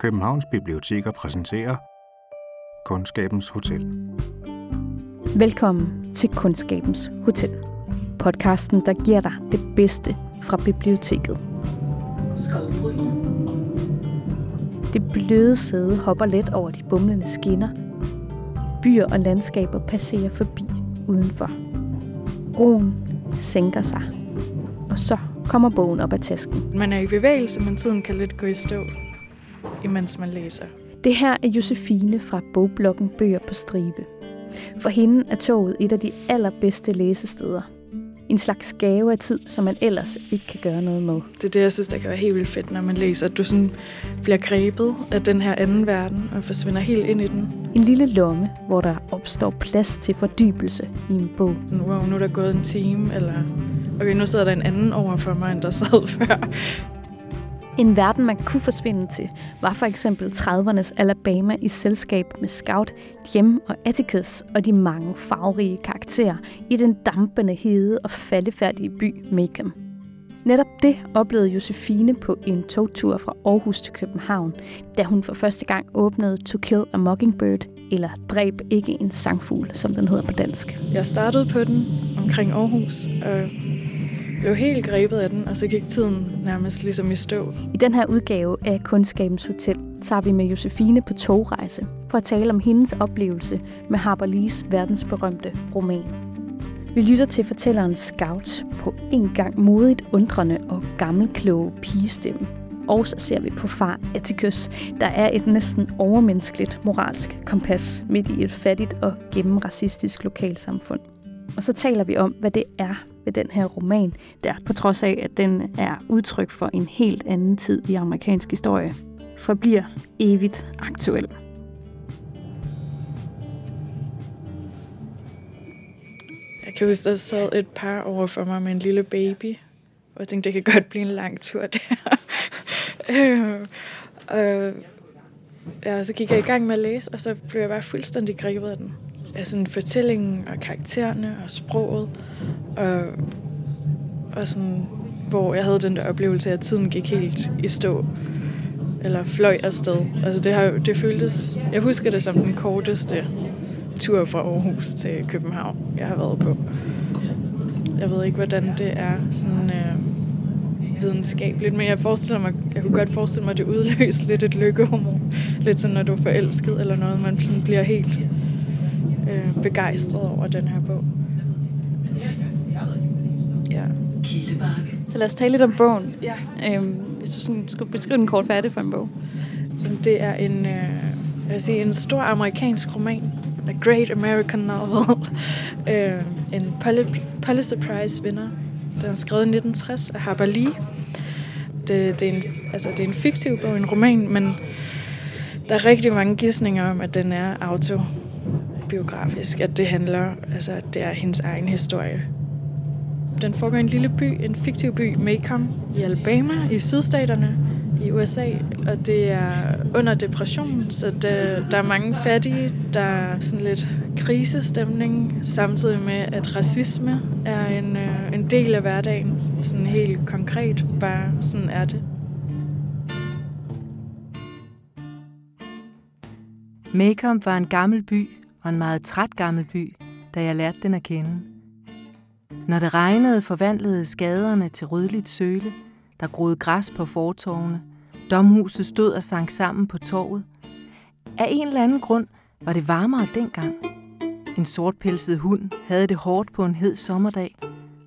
Københavns Biblioteker præsenterer Kundskabens Hotel. Velkommen til Kundskabens Hotel. Podcasten, der giver dig det bedste fra biblioteket. Det bløde sæde hopper let over de bumlende skinner. Byer og landskaber passerer forbi udenfor. Roen sænker sig. Og så kommer bogen op af tasken. Man er i bevægelse, men tiden kan lidt gå i stå, imens man læser. Det her er Josefine fra bogblokken Bøger på Stribe. For hende er toget et af de allerbedste læsesteder. En slags gave af tid, som man ellers ikke kan gøre noget med. Det er det, jeg synes, der kan være helt vildt fedt, når man læser. At du sådan bliver grebet af den her anden verden og forsvinder helt ind i den. En lille lomme, hvor der opstår plads til fordybelse i en bog. Sådan, wow, nu er der gået en time, eller okay, nu sidder der en anden over for mig, end der sad før. En verden, man kunne forsvinde til, var for eksempel 30'ernes Alabama i selskab med Scout, Jem og Atticus og de mange farverige karakterer i den dampende hede og faldefærdige by Macon. Netop det oplevede Josefine på en togtur fra Aarhus til København, da hun for første gang åbnede To Kill a Mockingbird, eller Dræb ikke en sangfugl, som den hedder på dansk. Jeg startede på den omkring Aarhus, og blev helt grebet af den, og så gik tiden nærmest ligesom i stå. I den her udgave af Kundskabens Hotel tager vi med Josefine på togrejse for at tale om hendes oplevelse med Harper Lees verdensberømte roman. Vi lytter til fortælleren Scout på en gang modigt undrende og gammelkloge pigestemme. Og så ser vi på far Atticus, der er et næsten overmenneskeligt moralsk kompas midt i et fattigt og gennemracistisk lokalsamfund. Og så taler vi om, hvad det er ved den her roman, der på trods af, at den er udtryk for en helt anden tid i amerikansk historie, forbliver evigt aktuel. Jeg kan huske, der sad et par over for mig med en lille baby, og jeg tænkte, det kan godt blive en lang tur der. øh, og ja, så gik jeg i gang med at læse, og så blev jeg bare fuldstændig grebet af den. Altså fortællingen og karaktererne og sproget. Og, og sådan, hvor jeg havde den der oplevelse at tiden gik helt i stå. Eller fløj afsted. Altså det, har, det føltes... Jeg husker det som den korteste tur fra Aarhus til København, jeg har været på. Jeg ved ikke, hvordan det er sådan øh, videnskabeligt, men jeg forestiller mig, jeg kunne godt forestille mig, at det udløser lidt et lykkehormon. Lidt sådan, når du er forelsket eller noget, man sådan bliver helt øh, begejstret over den her bog. Ja. Så lad os tale lidt om bogen. Ja. Øhm, hvis du sådan skulle beskrive den kort færdig for en bog. Det er en, øh, jeg sige, en stor amerikansk roman. A Great American Novel. øh, en Pulitzer Prize vinder. Den er skrevet i 1960 af Harper Lee. Det, det, er en, altså, det er en fiktiv bog, en roman, men der er rigtig mange gissninger om, at den er autobiografisk. At det handler, altså at det er hendes egen historie. Den foregår i en lille by, en fiktiv by, Macomb, i Alabama, i sydstaterne i USA, og det er under depression, så det, der er mange fattige, der er sådan lidt krisestemning, samtidig med, at racisme er en, øh, en del af hverdagen, sådan helt konkret, bare sådan er det. Macomb var en gammel by, og en meget træt gammel by, da jeg lærte den at kende. Når det regnede, forvandlede skaderne til rødligt søle, der groede græs på fortovene. Domhuset stod og sank sammen på torvet. Af en eller anden grund var det varmere dengang. En sortpelset hund havde det hårdt på en hed sommerdag.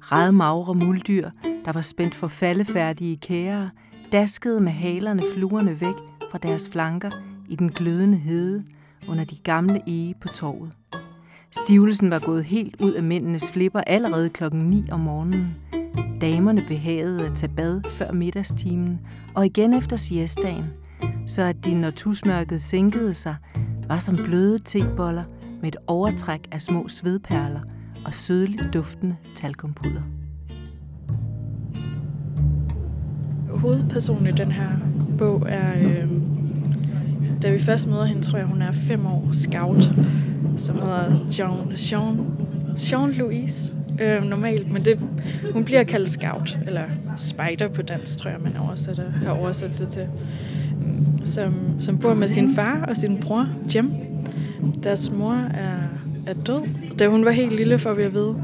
Red magre muldyr, der var spændt for faldefærdige kære, daskede med halerne fluerne væk fra deres flanker i den glødende hede under de gamle ege på torvet. Stivelsen var gået helt ud af mændenes flipper allerede klokken 9 om morgenen. Damerne behagede at tage bad før middagstimen og igen efter siestagen, så at de, når tusmørket sænkede sig, var som bløde teboller med et overtræk af små svedperler og sødligt duftende talkompuder. Hovedpersonen i den her bog er, øh, da vi først møder hende, tror jeg, hun er fem år scout, som hedder Jean, Jean, Jean Louise øh, normalt, men det, hun bliver kaldt scout, eller spider på dansk, tror jeg, man oversætter, har oversat det til. som, som bor med sin far og sin bror, Jim. Deres mor er, er død, da hun var helt lille, for vi at vide.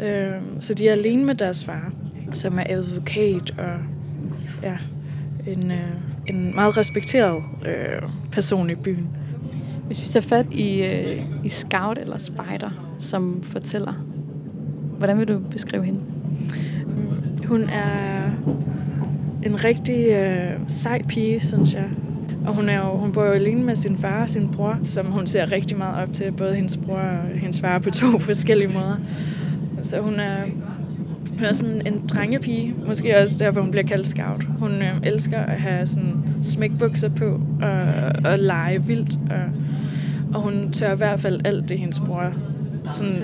Øh, så de er alene med deres far, som er advokat og ja, en, øh, en meget respekteret øh, person i byen. Hvis vi tager fat i, øh, i Scout eller Spider, som fortæller, hvordan vil du beskrive hende? Mm, hun er en rigtig øh, sej pige, synes jeg. Og hun, er jo, hun bor jo alene med sin far og sin bror, som hun ser rigtig meget op til, både hendes bror og hendes far på to forskellige måder. Så hun er, hun er sådan en drengepige, måske også derfor hun bliver kaldt scout. Hun øh, elsker at have sådan smækbukser på og, og lege vildt. Og, og hun tør i hvert fald alt det, hendes bror sådan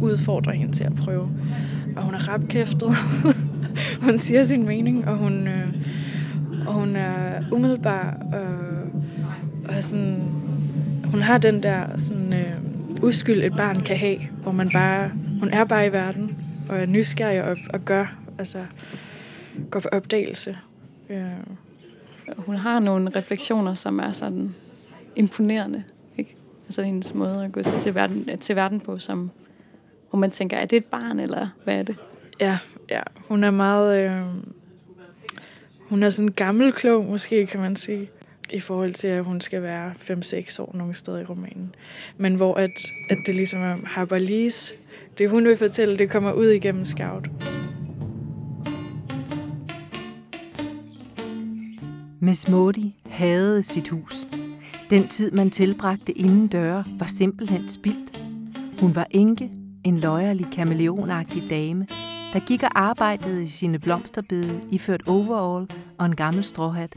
udfordrer hende til at prøve. Og hun er rapkæftet. hun siger sin mening, og hun, øh, og hun er umiddelbar og, og sådan, hun har den der sådan, øh, uskyld, et barn kan have, hvor man bare, hun er bare i verden og er nysgerrig og, og gør, altså går på opdagelse. Ja. Hun har nogle refleksioner, som er sådan imponerende. Ikke? Altså hendes måde at gå til verden, til verden på, som, hvor man tænker, er det et barn, eller hvad er det? Ja, ja. Hun er meget... Øh, hun er sådan gammel klog, måske kan man sige, i forhold til, at hun skal være 5-6 år nogle steder i romanen. Men hvor at, at det ligesom er Harper Lees, det hun vil fortælle, det kommer ud igennem Scout. Miss Modi havde sit hus. Den tid, man tilbragte inden døre, var simpelthen spildt. Hun var enke, en løjerlig kameleonagtig dame, der gik og arbejdede i sine blomsterbede, iført overall og en gammel stråhat,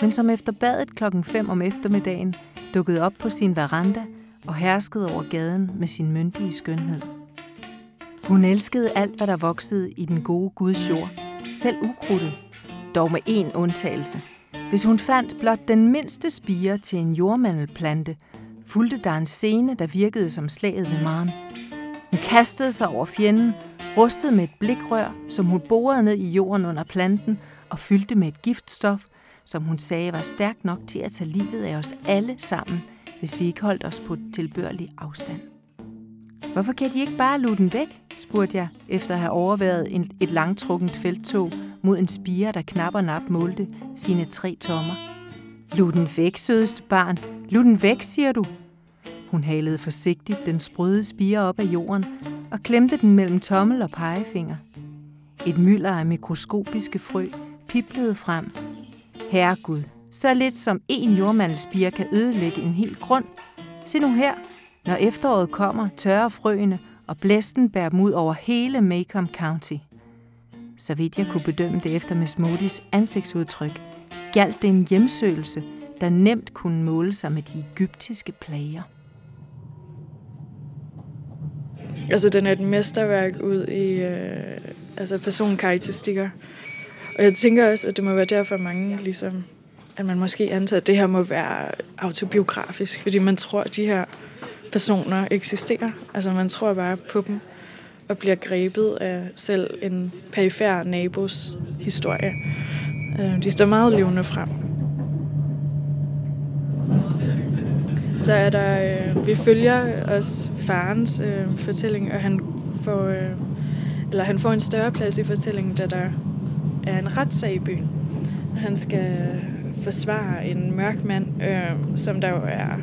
men som efter badet klokken 5 om eftermiddagen dukkede op på sin veranda og herskede over gaden med sin myndige skønhed. Hun elskede alt, hvad der voksede i den gode Guds jord, selv ukrudtet, dog med én undtagelse. Hvis hun fandt blot den mindste spire til en jordmandelplante, fulgte der en scene, der virkede som slaget ved Maren. Hun kastede sig over fjenden, rustede med et blikrør, som hun borede ned i jorden under planten og fyldte med et giftstof, som hun sagde var stærkt nok til at tage livet af os alle sammen, hvis vi ikke holdt os på tilbørlig afstand. Hvorfor kan de ikke bare luge den væk, spurgte jeg, efter at have overværet et langtrukkent felttog mod en spire, der knap og nap målte sine tre tommer. Lud den væk, sødeste barn. Lud den væk, siger du. Hun halede forsigtigt den sprøde spire op af jorden og klemte den mellem tommel og pegefinger. Et mylder af mikroskopiske frø piblede frem. Herregud, så lidt som en jordmandelspire kan ødelægge en hel grund. Se nu her, når efteråret kommer, tørrer frøene, og blæsten bærer dem ud over hele Macomb County. Så vidt jeg kunne bedømme det efter Miss Modis ansigtsudtryk, galt det en hjemsøgelse, der nemt kunne måle sig med de egyptiske plager. Altså, den er et mesterværk ud i øh, altså personkarakteristikker. Og jeg tænker også, at det må være derfor mange, ligesom, at man måske antager, at det her må være autobiografisk, fordi man tror, at de her personer eksisterer. Altså, man tror bare på dem og bliver grebet af selv en perifær nabos historie. Øh, de står meget levende frem. Så er der, øh, vi følger også farens øh, fortælling, og han får, øh, eller han får en større plads i fortællingen, da der er en retssag i byen. Han skal forsvare en mørk mand, øh, som der jo er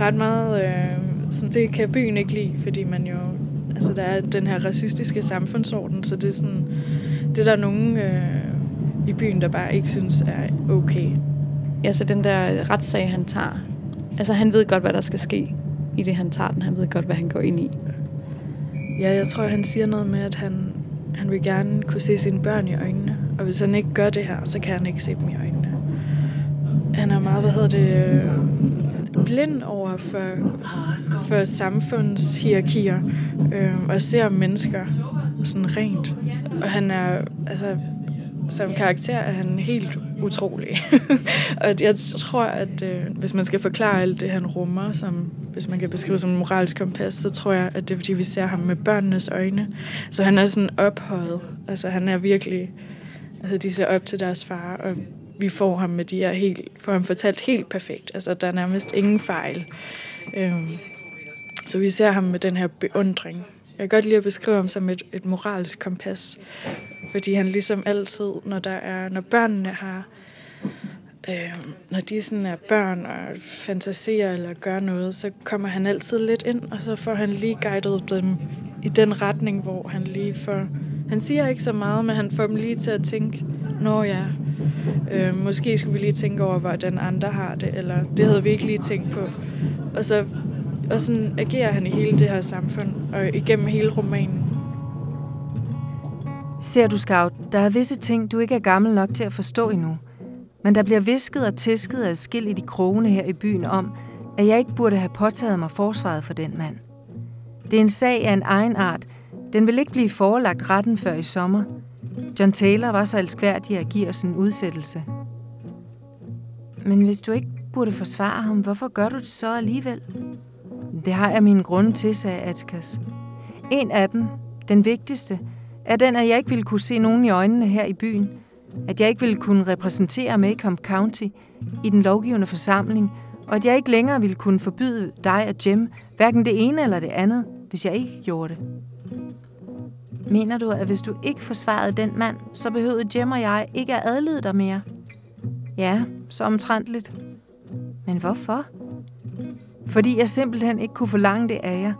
ret meget... Øh, sådan, det kan byen ikke lide, fordi man jo... Altså, der er den her racistiske samfundsorden, så det er sådan... Det er der nogen øh, i byen, der bare ikke synes er okay. Ja, så den der retssag, han tager, Altså, han ved godt, hvad der skal ske i det, han tager den. Han ved godt, hvad han går ind i. Ja, jeg tror, han siger noget med, at han, han vil gerne kunne se sine børn i øjnene. Og hvis han ikke gør det her, så kan han ikke se dem i øjnene. Han er meget, hvad hedder det, blind over for, for samfundshierarkier øh, og ser mennesker sådan rent. Og han er, altså, som karakter er han helt utrolig. og jeg tror, at øh, hvis man skal forklare alt det, han rummer, som, hvis man kan beskrive som en moralsk kompas, så tror jeg, at det er, fordi vi ser ham med børnenes øjne. Så han er sådan ophøjet. Altså han er virkelig... Altså de ser op til deres far, og vi får ham med de her helt, får ham fortalt helt perfekt. Altså, der er nærmest ingen fejl. Øhm, så vi ser ham med den her beundring. Jeg kan godt lide at beskrive ham som et, et moralsk kompas, fordi han ligesom altid, når der er, når børnene har, øh, når de sådan er børn og fantaserer eller gør noget, så kommer han altid lidt ind, og så får han lige guidet dem i den retning, hvor han lige får, han siger ikke så meget, men han får dem lige til at tænke, nå ja, øh, måske skulle vi lige tænke over, hvordan andre har det, eller det havde vi ikke lige tænkt på. Og så og sådan agerer han i hele det her samfund, og igennem hele romanen. Ser du, Scout, der er visse ting, du ikke er gammel nok til at forstå endnu. Men der bliver visket og tisket af skil i de krogene her i byen om, at jeg ikke burde have påtaget mig forsvaret for den mand. Det er en sag af en egen art. Den vil ikke blive forelagt retten før i sommer. John Taylor var så elskværdig at give os en udsættelse. Men hvis du ikke burde forsvare ham, hvorfor gør du det så alligevel? Det har jeg mine grunde til, sagde Atkas. En af dem, den vigtigste, er den, at jeg ikke ville kunne se nogen i øjnene her i byen. At jeg ikke ville kunne repræsentere Macomb County i den lovgivende forsamling, og at jeg ikke længere ville kunne forbyde dig og Jim, hverken det ene eller det andet, hvis jeg ikke gjorde det. Mener du, at hvis du ikke forsvarede den mand, så behøvede Jim og jeg ikke at adlyde dig mere? Ja, så omtrentligt. Men hvorfor? Fordi jeg simpelthen ikke kunne forlange det af jer.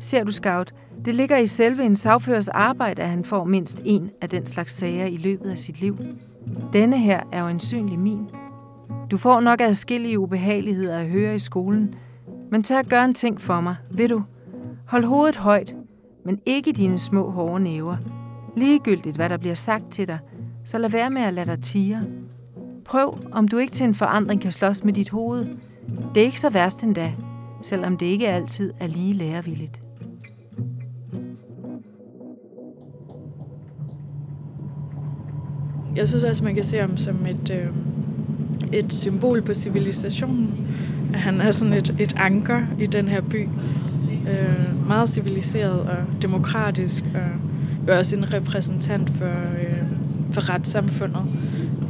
Ser du, Scout, det ligger i selve en sagførers arbejde, at han får mindst en af den slags sager i løbet af sit liv. Denne her er jo ensynlig min. Du får nok adskillige ubehageligheder at høre i skolen, men tag at gøre en ting for mig, vil du? Hold hovedet højt, men ikke dine små hårde næver. Ligegyldigt, hvad der bliver sagt til dig, så lad være med at lade dig tire. Prøv, om du ikke til en forandring kan slås med dit hoved. Det er ikke så værst endda, selvom det ikke altid er lige lærevilligt. Jeg synes også, man kan se ham som et, øh, et symbol på civilisationen. Han er sådan et, et anker i den her by. Øh, meget civiliseret og demokratisk, og er også en repræsentant for, øh, for retssamfundet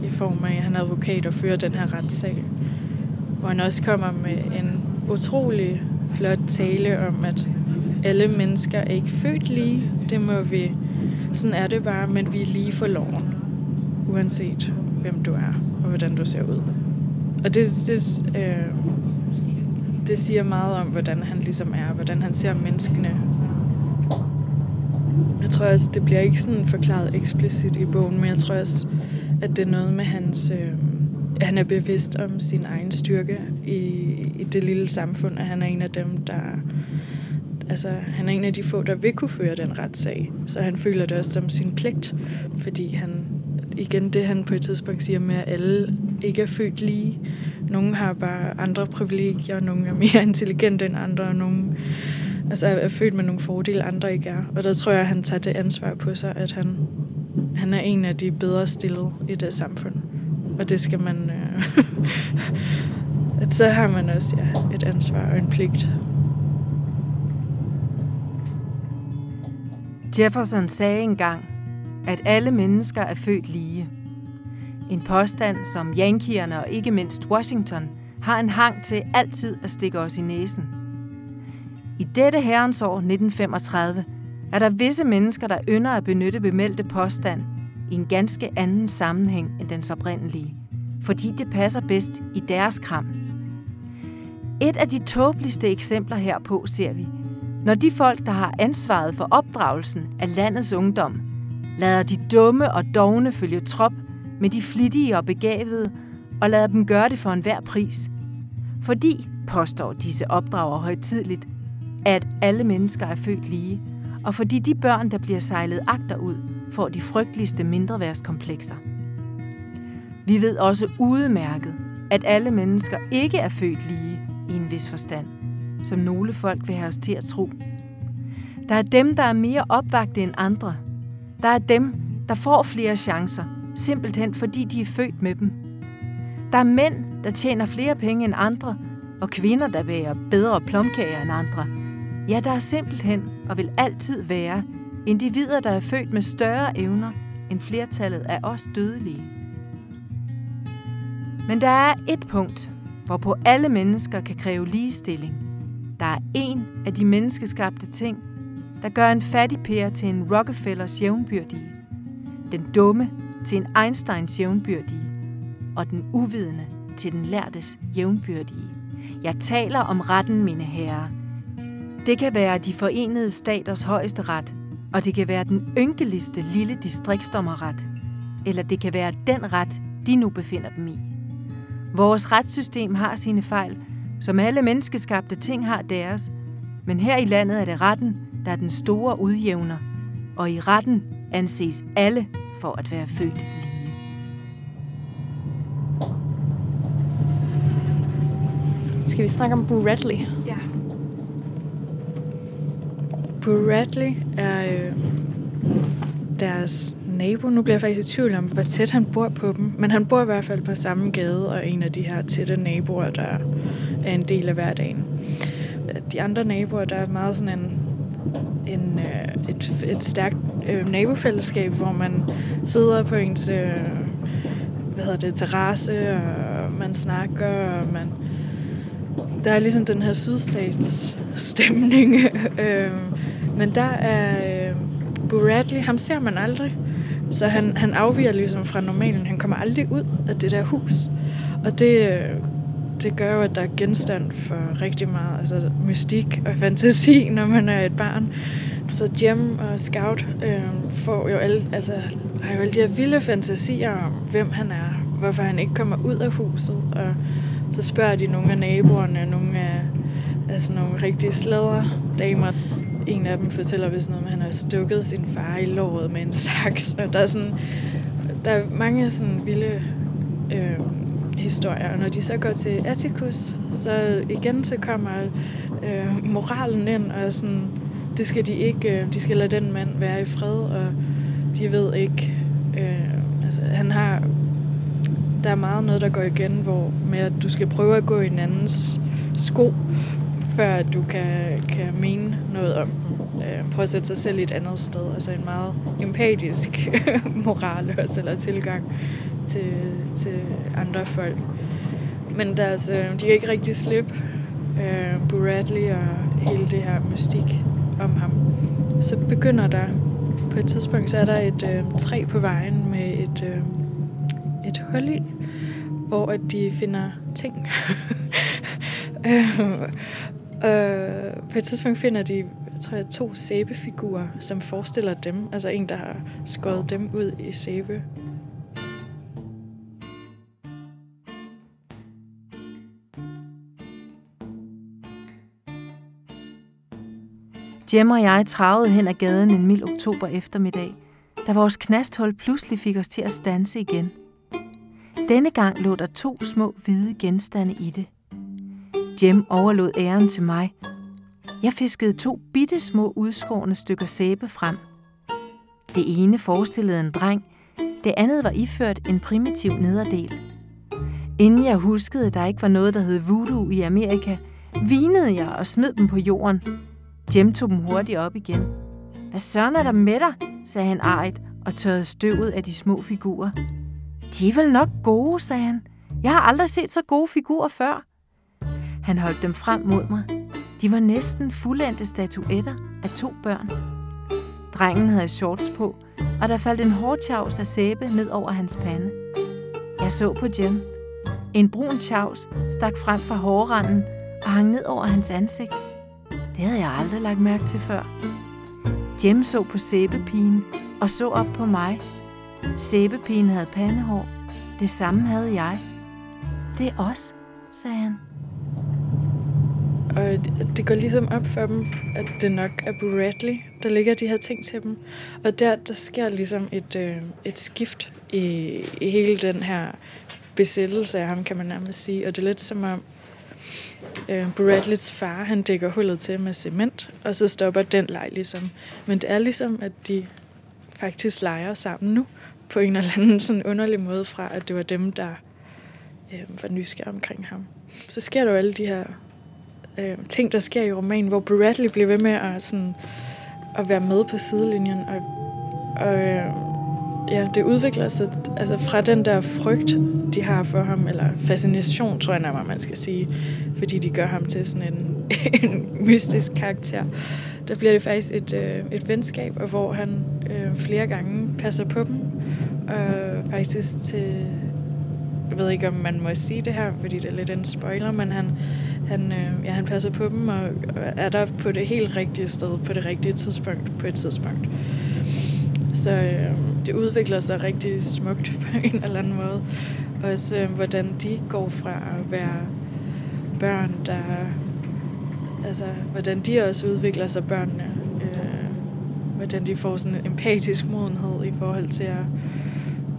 i form af, at han er advokat og fører den her retssag. Hvor han også kommer med en utrolig flot tale om, at alle mennesker er ikke født lige. Det må vi, sådan er det bare, men vi er lige for loven. Uanset hvem du er og hvordan du ser ud. Og det, det, øh, det siger meget om, hvordan han ligesom er, hvordan han ser menneskene. Jeg tror også, det bliver ikke sådan forklaret eksplicit i bogen, men jeg tror også, at det er noget med hans... Øh, han er bevidst om sin egen styrke i, i det lille samfund, at han er en af dem, der... Altså, han er en af de få, der vil kunne føre den retssag. Så han føler det også som sin pligt, fordi han... Igen det, han på et tidspunkt siger med, at alle ikke er født lige. Nogle har bare andre privilegier, nogle er mere intelligente end andre, og nogle altså er født med nogle fordele, andre ikke er. Og der tror jeg, at han tager det ansvar på sig, at han, han er en af de bedre stillede i det samfund. Og det skal man... Øh, at så har man også ja, et ansvar og en pligt. Jefferson sagde engang, at alle mennesker er født lige. En påstand, som yankierne og ikke mindst Washington har en hang til altid at stikke os i næsen. I dette herrens år 1935 er der visse mennesker, der ynder at benytte bemeldte påstand i en ganske anden sammenhæng end dens oprindelige, fordi det passer bedst i deres kram. Et af de tåbeligste eksempler herpå ser vi, når de folk, der har ansvaret for opdragelsen af landets ungdom, lader de dumme og dogne følge trop med de flittige og begavede, og lader dem gøre det for enhver pris. Fordi, påstår disse opdrager højtidligt, at alle mennesker er født lige, og fordi de børn, der bliver sejlet agterud, får de frygteligste mindreværdskomplekser. Vi ved også udmærket, at alle mennesker ikke er født lige i en vis forstand, som nogle folk vil have os til at tro. Der er dem, der er mere opvagte end andre. Der er dem, der får flere chancer, simpelthen fordi de er født med dem. Der er mænd, der tjener flere penge end andre, og kvinder, der bærer bedre plomkager end andre. Ja, der er simpelthen og vil altid være individer, der er født med større evner end flertallet af os dødelige. Men der er et punkt, hvorpå alle mennesker kan kræve ligestilling. Der er en af de menneskeskabte ting, der gør en fattig pære til en Rockefellers jævnbyrdige, den dumme til en Einsteins jævnbyrdige, og den uvidende til den lærtes jævnbyrdige. Jeg taler om retten, mine herrer. Det kan være de forenede staters højeste ret, og det kan være den ynkeligste lille distriktsdommerret, eller det kan være den ret, de nu befinder dem i. Vores retssystem har sine fejl, som alle menneskeskabte ting har deres, men her i landet er det retten, der er den store udjævner, og i retten anses alle for at være født lige. Skal vi snakke om Boo Radley? Ja. Bradley er øh, deres nabo. Nu bliver jeg faktisk i tvivl om, hvor tæt han bor på dem. Men han bor i hvert fald på samme gade, og en af de her tætte naboer, der er en del af hverdagen. De andre naboer, der er meget sådan en, en, øh, et, et stærkt øh, nabofællesskab, hvor man sidder på ens øh, hvad hedder det, terrasse, og man snakker, og man... Der er ligesom den her sydstats stemning. øh, men der er øh, Boo Radley, ham ser man aldrig. Så han, han afviger ligesom fra normalen. Han kommer aldrig ud af det der hus. Og det, øh, det gør jo, at der er genstand for rigtig meget altså mystik og fantasi, når man er et barn. Så Jem og Scout øh, får jo alle, altså, har jo alle de her vilde fantasier om, hvem han er, hvorfor han ikke kommer ud af huset. Og så spørger de nogle af naboerne, nogle af altså nogle rigtige damer. En af dem fortæller hvis noget med, at han har stukket sin far i låret med en saks. Og der er, sådan, der er mange sådan vilde øh, historier. Og når de så går til Atticus, så igen så kommer øh, moralen ind, og sådan, det skal de ikke, øh, de skal lade den mand være i fred, og de ved ikke, øh, altså han har, der er meget noget, der går igen, hvor med at du skal prøve at gå i en andens sko, før du kan, kan mene noget om den. Øh, prøve at sætte sig selv i et andet sted. Altså en meget empatisk moral også, eller tilgang til, til andre folk. Men deres, altså, øh, de kan ikke rigtig slippe øh, Bradley og hele det her mystik om ham. Så begynder der på et tidspunkt, så er der et øh, træ på vejen med et, øh, et hul i, hvor at de finder ting. øh, øh, på et tidspunkt finder de jeg tror jeg, to sæbefigurer, som forestiller dem. Altså en, der har skåret dem ud i sæbe Jem og jeg travede hen ad gaden en mild oktober eftermiddag, da vores knasthold pludselig fik os til at stanse igen. Denne gang lå der to små hvide genstande i det. Jem overlod æren til mig. Jeg fiskede to bitte små udskårne stykker sæbe frem. Det ene forestillede en dreng, det andet var iført en primitiv nederdel. Inden jeg huskede, at der ikke var noget, der hed voodoo i Amerika, vinede jeg og smed dem på jorden, Jem tog dem hurtigt op igen. Hvad søren er der med dig? sagde han arigt og tørrede støvet af de små figurer. De er vel nok gode, sagde han. Jeg har aldrig set så gode figurer før. Han holdt dem frem mod mig. De var næsten fuldendte statuetter af to børn. Drengen havde shorts på, og der faldt en hårdtjavs af sæbe ned over hans pande. Jeg så på Jem. En brun tjavs stak frem fra hårranden og hang ned over hans ansigt. Det havde jeg aldrig lagt mærke til før. Jem så på sæbepigen og så op på mig. Sæbepigen havde pandehår. Det samme havde jeg. Det er os, sagde han. Og det går ligesom op for dem, at det nok er Bradley, Radley, der ligger de her ting til dem. Og der, der sker ligesom et, øh, et skift i, i hele den her besættelse af ham, kan man nærmest sige. Og det er lidt som om, øh, Bradleys far, han dækker hullet til med cement, og så stopper den leg ligesom. Men det er ligesom, at de faktisk leger sammen nu, på en eller anden sådan underlig måde fra, at det var dem, der øh, var nysgerrige omkring ham. Så sker der jo alle de her øh, ting, der sker i romanen, hvor Bradley bliver ved med at, sådan, at være med på sidelinjen, og, og øh, ja, det udvikler sig altså fra den der frygt, de har for ham, eller fascination, tror jeg nærmere, man skal sige, fordi de gør ham til sådan en, en mystisk karakter. Der bliver det faktisk et, øh, et venskab, og hvor han øh, flere gange passer på dem, og faktisk til, jeg ved ikke, om man må sige det her, fordi det er lidt en spoiler, men han, han, øh, ja, han passer på dem og er der på det helt rigtige sted, på det rigtige tidspunkt, på et tidspunkt. Så øh, det udvikler sig rigtig smukt på en eller anden måde. Også øh, hvordan de går fra at være børn, der... Altså, hvordan de også udvikler sig, børnene. Øh, hvordan de får sådan en empatisk modenhed i forhold til at,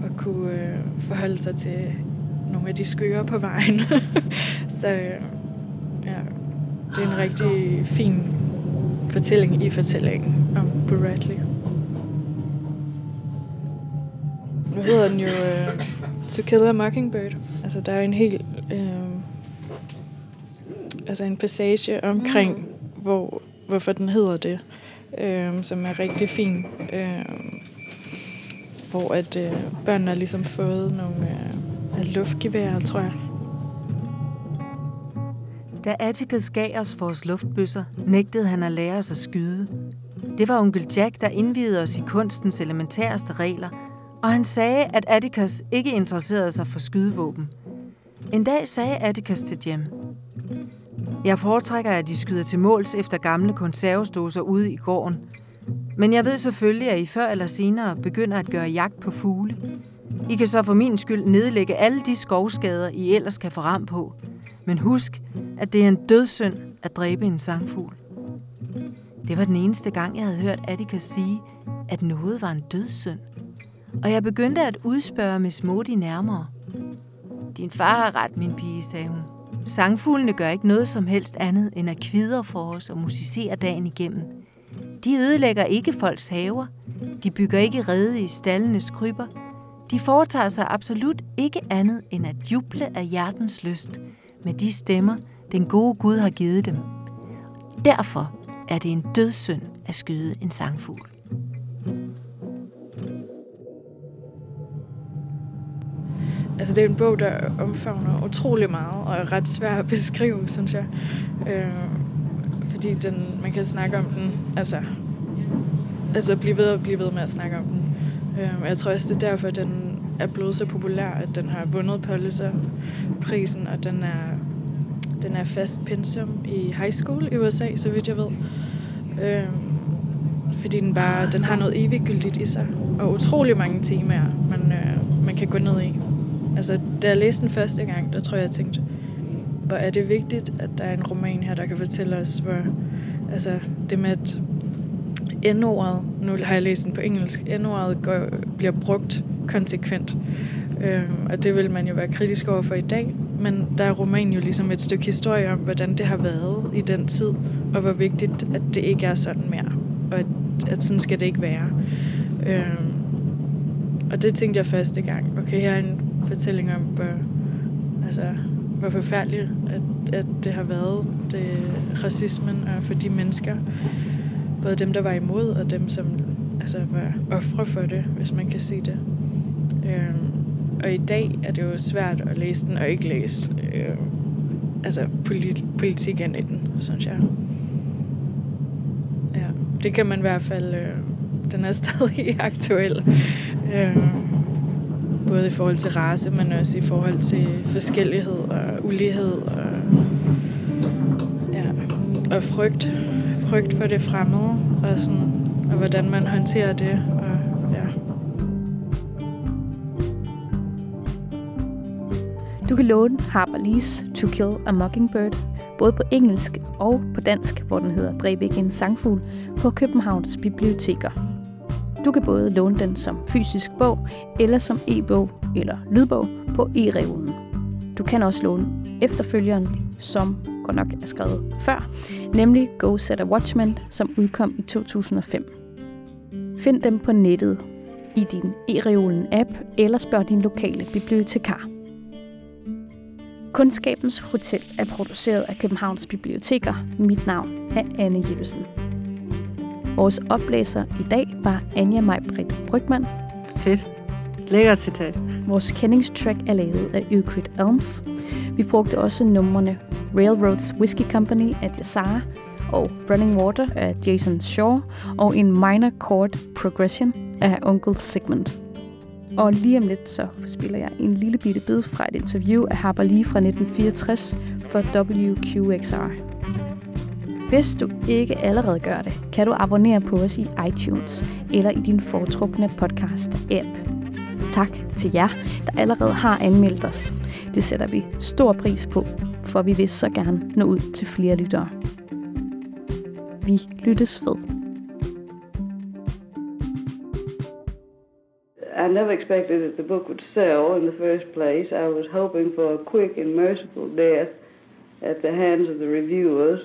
at kunne øh, forholde sig til nogle af de skøre på vejen. Så øh, ja, det er en rigtig fin fortælling i fortællingen om Bradley. Nu hedder den jo uh, To Kill a Mockingbird. Altså, der er en helt... Uh, altså en passage omkring, mm. hvor, hvorfor den hedder det, uh, som er rigtig fin. Uh, hvor at uh, børnene har ligesom fået nogle uh, luftgeværer, tror jeg. Da Atticus gav os vores luftbøsser, nægtede han at lære os at skyde. Det var onkel Jack, der indvidede os i kunstens elementæreste regler – og han sagde, at Atticus ikke interesserede sig for skydevåben. En dag sagde Atticus til Jem, Jeg foretrækker, at de skyder til måls efter gamle konservesdåser ude i gården. Men jeg ved selvfølgelig, at I før eller senere begynder at gøre jagt på fugle. I kan så for min skyld nedlægge alle de skovskader, I ellers kan få ram på. Men husk, at det er en dødssynd at dræbe en sangfugl. Det var den eneste gang, jeg havde hørt Attica sige, at noget var en dødssynd og jeg begyndte at udspørge Miss Modi nærmere. Din far har ret, min pige, sagde hun. Sangfuglene gør ikke noget som helst andet end at kvider for os og musicere dagen igennem. De ødelægger ikke folks haver. De bygger ikke rede i stallenes kryber. De foretager sig absolut ikke andet end at juble af hjertens lyst med de stemmer, den gode Gud har givet dem. Derfor er det en dødssynd at skyde en sangfugl. Altså, det er en bog, der omfavner utrolig meget, og er ret svær at beskrive, synes jeg. Øh, fordi den, man kan snakke om den, altså, altså blive ved og blive ved med at snakke om den. Øh, jeg tror også, det er derfor, at den er blevet så populær, at den har vundet Pulitzer-prisen, og den er, den er fast pensum i high school i USA, så vidt jeg ved. Øhm, fordi den bare den har noget eviggyldigt i sig, og utrolig mange temaer, man, øh, man kan gå ned i. Altså, da jeg læste den første gang, der tror jeg, jeg tænkte, hvor er det vigtigt, at der er en roman her, der kan fortælle os, hvor altså, det med, at N-ordet, nu har jeg læst den på engelsk, N-ordet går, bliver brugt konsekvent. Øh, og det vil man jo være kritisk over for i dag, men der er romanen jo ligesom et stykke historie om, hvordan det har været i den tid, og hvor vigtigt, at det ikke er sådan mere, og at, at sådan skal det ikke være. Øh, og det tænkte jeg første gang. Okay, her er en fortælling om, hvor, altså, hvor forfærdeligt at, at det har været, det, racismen og for de mennesker. Både dem, der var imod, og dem, som altså, var ofre for det, hvis man kan sige det. Øh, og i dag er det jo svært at læse den og ikke læse øh, altså polit, politik ind i den, synes jeg. Ja, det kan man i hvert fald... Øh, den er stadig aktuel. Øh, både i forhold til race, men også i forhold til forskellighed og ulighed og, ja, og frygt. Frygt for det fremmede, og, sådan, og hvordan man håndterer det. Og, ja. Du kan låne Harper Lee's To Kill a Mockingbird, både på engelsk og på dansk, hvor den hedder Dræb ikke en sangfugl, på Københavns biblioteker. Du kan både låne den som fysisk bog, eller som e-bog eller lydbog på e-reolen. Du kan også låne efterfølgeren, som godt nok er skrevet før, nemlig Go Set a Watchman, som udkom i 2005. Find dem på nettet i din e-reolen app eller spørg din lokale bibliotekar. Kundskabens Hotel er produceret af Københavns Biblioteker. Mit navn er Anne Jeppesen. Vores oplæser i dag var Anja Majbrit Brygman. Fedt. Lækkert citat. Vores kendingstrack er lavet af Euclid Elms. Vi brugte også numrene Railroads Whiskey Company af Jasara og Running Water af Jason Shaw og en minor chord progression af Uncle Sigmund. Og lige om lidt så spiller jeg en lille bitte bid fra et interview af Harper Lee fra 1964 for WQXR. Hvis du ikke allerede gør det, kan du abonnere på os i iTunes eller i din foretrukne podcast-app. Tak til jer, der allerede har anmeldt os. Det sætter vi stor pris på, for vi vil så gerne nå ud til flere lyttere. Vi lyttes ved. I never expected that the book would sell in the first place. I was hoping for a quick and merciful death at the hands of the reviewers.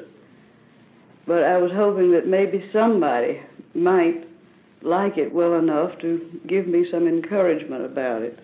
But I was hoping that maybe somebody might like it well enough to give me some encouragement about it.